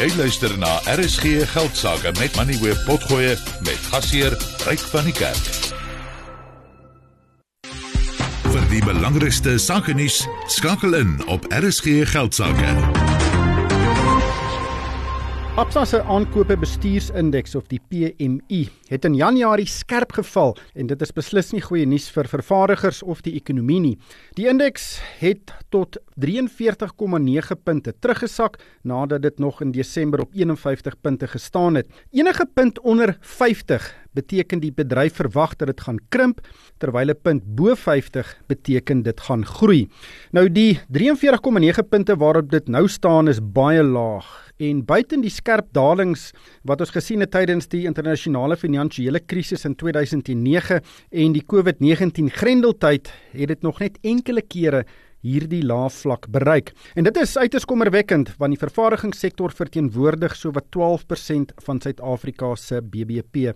Jy luister na RSG Geldsaake met Money Web Potgoe met gasheer Ryk van die Kerk. Vir die belangrikste sake nuus skakel in op RSG Geldsaake. Absa se aankope bestuursindeks of die PMI het in Januarie skerp geval en dit is beslis nie goeie nuus vir vervaardigers of die ekonomie nie. Die indeks het tot 43,9 punte teruggesak nadat dit nog in Desember op 51 punte gestaan het. Enige punt onder 50 beteken die bedryf verwag dat dit gaan krimp terwyl 'n punt bo 50 beteken dit gaan groei. Nou die 43,9 punte waarop dit nou staan is baie laag en buiten die skerp dalings wat ons gesien het tydens die internasionale finansiële krisis in 2009 en die COVID-19 grendeltyd het dit nog net enkele kere hierdie lae vlak bereik. En dit is uiters kommerwekkend want die vervaardigingssektor verteenwoordig sowat 12% van Suid-Afrika se BBP.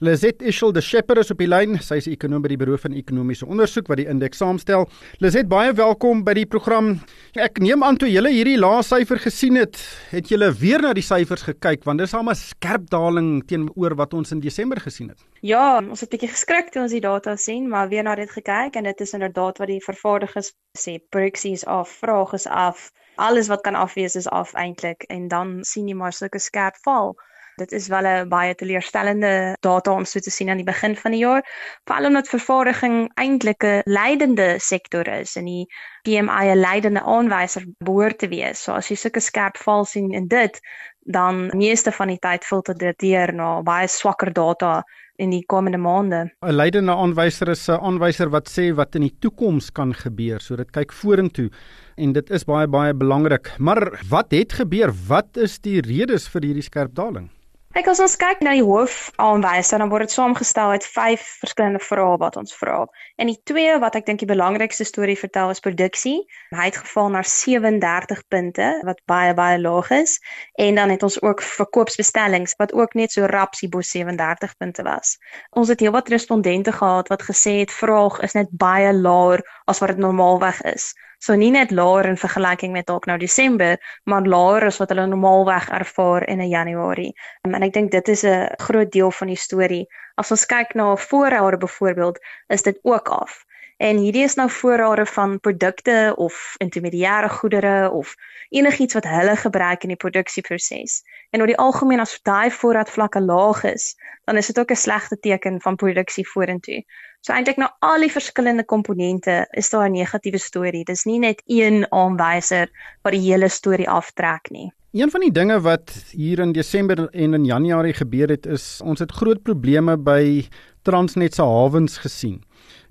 Lizet Ishel de Shepherd is op die lyn. Sy is ekonom by die Buro van Ekonomiese Ondersoek wat die indeks saamstel. Lizet, baie welkom by die program. Ek neem aan toe julle hierdie lae syfer gesien het, het julle weer na die syfers gekyk want dis al 'n skerp daling teenoor wat ons in Desember gesien het. Ja, ons het 'n bietjie geskrik toe ons die data sien, maar weer na dit gekyk en dit is inderdaad wat die vervaardigers sê, produksies af, vraag is af. Alles wat kan afwees is af eintlik en dan sien jy maar sulke skerp val. Dit is wel 'n baie teleurstellende data om so te sien aan die begin van die jaar, veral omdat vervaardiging eintlik 'n leidende sektor is en die PMI 'n leidende aanwyser behoort te wees. So as jy sulke skerp val sien in dit, dan meeste van die tyd filter dit deur na baie swakker data in die komende maande. 'n Leidende aanwyser is 'n aanwyser wat sê wat in die toekoms kan gebeur, so dit kyk vorentoe en dit is baie baie belangrik. Maar wat het gebeur? Wat is die redes vir hierdie skerp daling? Kyk as ons kyk na die hoofaanwyser dan word dit saamgestel uit vyf verskillende vrae wat ons vra. En die twee wat ek dink die belangrikste storie vertel is produksie. Hy het geval na 37 punte wat baie baie laag is en dan het ons ook verkoopsbestellings wat ook net so rapsie bo 37 punte was. Ons het heelwat respondente gehad wat gesê het vraag is net baie laer as wat dit normaalweg is. So nie net laer in vergelyking met dalk nou Desember, maar laer as wat hulle normaalweg ervaar in 'n Januarie. Um, en ek dink dit is 'n groot deel van die storie. As ons kyk na voorrade byvoorbeeld, is dit ook af. En hierdie is nou voorrade van produkte of intermediêre goedere of enigiets wat hulle gebruik in die produksieproses. En oor die algemeen as daai voorraadvlakke laag is, dan is dit ook 'n slegte teken van produksie vorentoe. So eintlik na al die verskillende komponente is daar 'n negatiewe storie. Dis nie net een aanwyser wat die hele storie aftrek nie. Een van die dinge wat hier in Desember en in Januarie gebeur het is ons het groot probleme by Transnet se hawens gesien.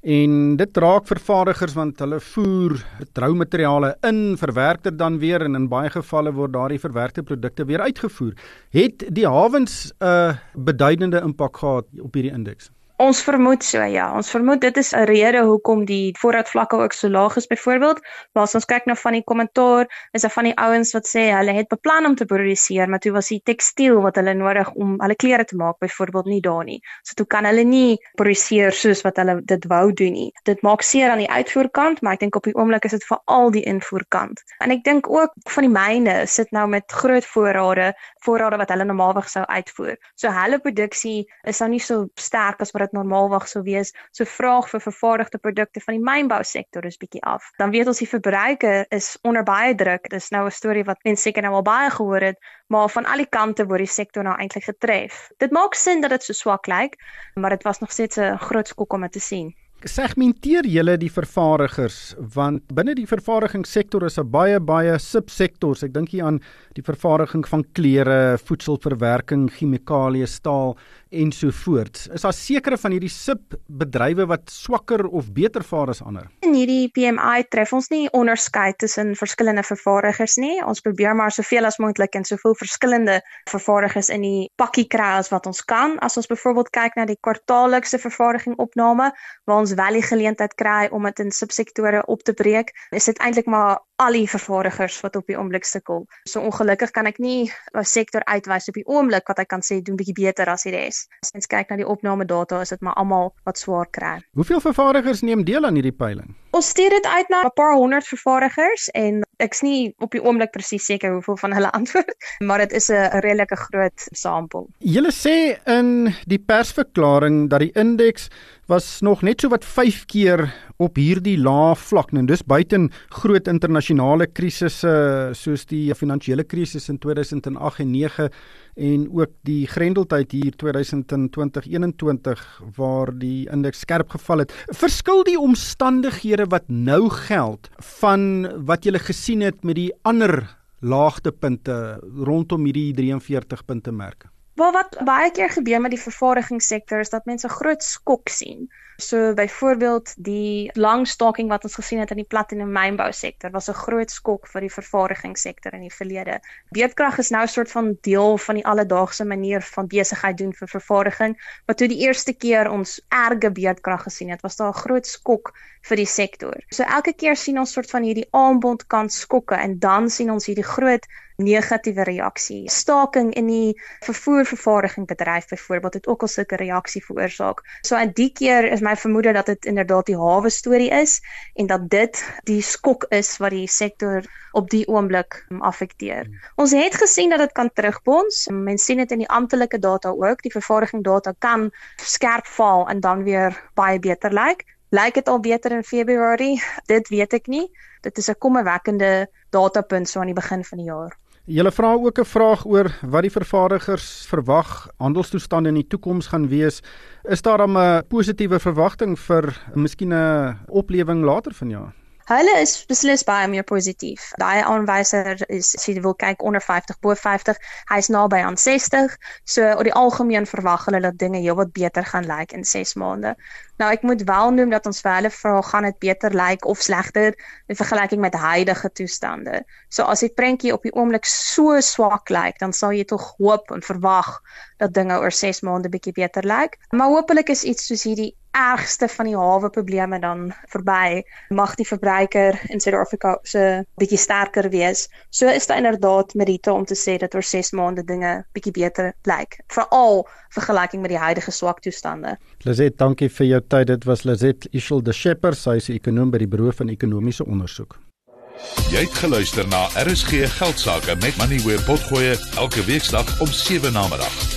En dit raak vervaardigers want hulle voer troumateriale in, verwerk dit dan weer en in baie gevalle word daardie verwerkte produkte weer uitgevoer. Het die hawens 'n uh, beduidende impak gehad op hierdie indeks? Ons vermoed so ja, ons vermoed dit is 'n rede hoekom die voorraadvlakke ook so laag is byvoorbeeld. Maar as ons kyk na van die kommentaar, is daar van die ouens wat sê hulle het beplan om te produseer, maar toe was die tekstiel wat hulle nodig om hulle klere te maak byvoorbeeld nie daar nie. So toe kan hulle nie produseer soos wat hulle dit wou doen nie. Dit maak seer aan die uitvoerkant, maar ek dink op die oomblik is dit vir al die invoerkant. En ek dink ook van die myne sit nou met groot voorrade, voorrade wat hulle normaalweg sou uitvoer. So hulle produksie is nou nie so sterk as wat dit normaalweg sou wees. So vraag vir vervaardigde produkte van die mynbousektor is bietjie af. Dan weet ons die verbruiker is onder baie druk. Dis nou 'n storie wat mense seker nou al baie gehoor het, maar van al die kante word die sektor nou eintlik getref. Dit maak sin dat dit so swak lyk, maar dit was nog steeds 'n groot skok om te sien segmenteer julle die vervaardigers want binne die vervaardigingssektor is 'n baie baie subsektors. Ek dink hier aan die vervaardiging van klere, voedselverwerking, chemikalieë, staal en so voort. Is daar sekere van hierdie subbedrywe wat swakker of beter vaar as ander? In hierdie PMI tref ons nie onderskeid tussen verskillende vervaardigers nie. Ons probeer maar soveel as moontlik en soveel verskillende vervaardigers in die pakkie kry as wat ons kan. As ons byvoorbeeld kyk na die kwartaallikse vervaardiging opname waar ons wel die geleentheid kry om dit in subsektore op te breek, is dit eintlik maar al die vervaardigers wat op die oomblik sukkel. So ongelukkig kan ek nie 'n sektor uitwys op die oomblik wat ek kan sê doen bietjie beter as die res. As ons kyk na die opname data, is dit maar almal wat swaar kry. Hoeveel vervaardigers neem deel aan hierdie peiling? Ons stuur dit uit na 'n paar honderd vervaardigers en Ek's nie op die oomblik presies seker hoeveel van hulle antwoord, maar dit is 'n redelike groot sampel. Julle sê in die persverklaring dat die indeks was nog net so wat 5 keer op hierdie lae vlak en dis buiten groot internasionale krisisse soos die finansiële krisis in 2008 en 9 en ook die grendeltyd hier 2020-21 waar die indeks skerp geval het. Verskil die omstandighede wat nou geld van wat jy gesien het met die ander laagtepunte rondom hierdie 43 punte merk? Wel wat baie keer gebeur met die vervaardigingssektor is dat mense groot skok sien. So byvoorbeeld die lang staking wat ons gesien het in die platinum mynbou sektor was 'n groot skok vir die vervaardigingssektor in die verlede. Beerdkrag is nou 'n soort van deel van die alledaagse manier van besigheid doen vir vervaardiging, maar toe die eerste keer ons erge beerdkrag gesien het, was daar 'n groot skok vir die sektor. So elke keer sien ons soort van hierdie aanbod kan skokke en dan sien ons hierdie groot negatiewe reaksie. Staking in die vervoervervaardiging bedryf byvoorbeeld het ook al sulke reaksie veroorsaak. So aan die keer is my vermoede dat dit inderdaad die hawe storie is en dat dit die skok is wat die sektor op die oomblik affekteer. Ons het gesien dat dit kan terugbons. Mense sien dit in die amptelike data ook. Die vervaardiging data kan skerp val en dan weer baie beter lyk. Lyk dit al beter in Februarie? Dit weet ek nie. Dit is 'n kommerwekkende datapunt so aan die begin van die jaar. Julle vra ook 'n vraag oor wat die vervaardigers verwag handelstoestande in die toekoms gaan wees. Is daar 'n positiewe verwagting vir miskien 'n oplewing later vanjaar? Hulle is beslis baie meer positief. Daai aanwyser is as jy wil kyk onder 50 bo 50, hy's naby aan 60. So oor die algemeen verwag hulle dat dinge heelwat beter gaan lyk in 6 maande. Nou ek moet wel noem dat ons vir hulle vra gaan dit beter lyk of slegter in vergelyking met huidige toestande. So as die prentjie op die oomblik so swak lyk, dan sal jy tog hoop en verwag dat dinge oor 6 maande bietjie beter lyk. Maar hopelik is iets soos hierdie ergste van die hawe probleme dan verby. Mag die verbruiker in Suid-Afrika se bietjie sterker wees. So is dit inderdaad merite om te sê dat oor 6 maande dinge bietjie beter lyk, veral vergelyking met die huidige swak toestande. Lizet, dankie vir jou tyd. Dit was Lizet Ishel de Shepherd, sy is 'n ekonom by die Buro van Ekonomiese Onderzoek. Jy het geluister na RSG Geldsaake met Money where potgoe elke weeksdag om 7 na middag.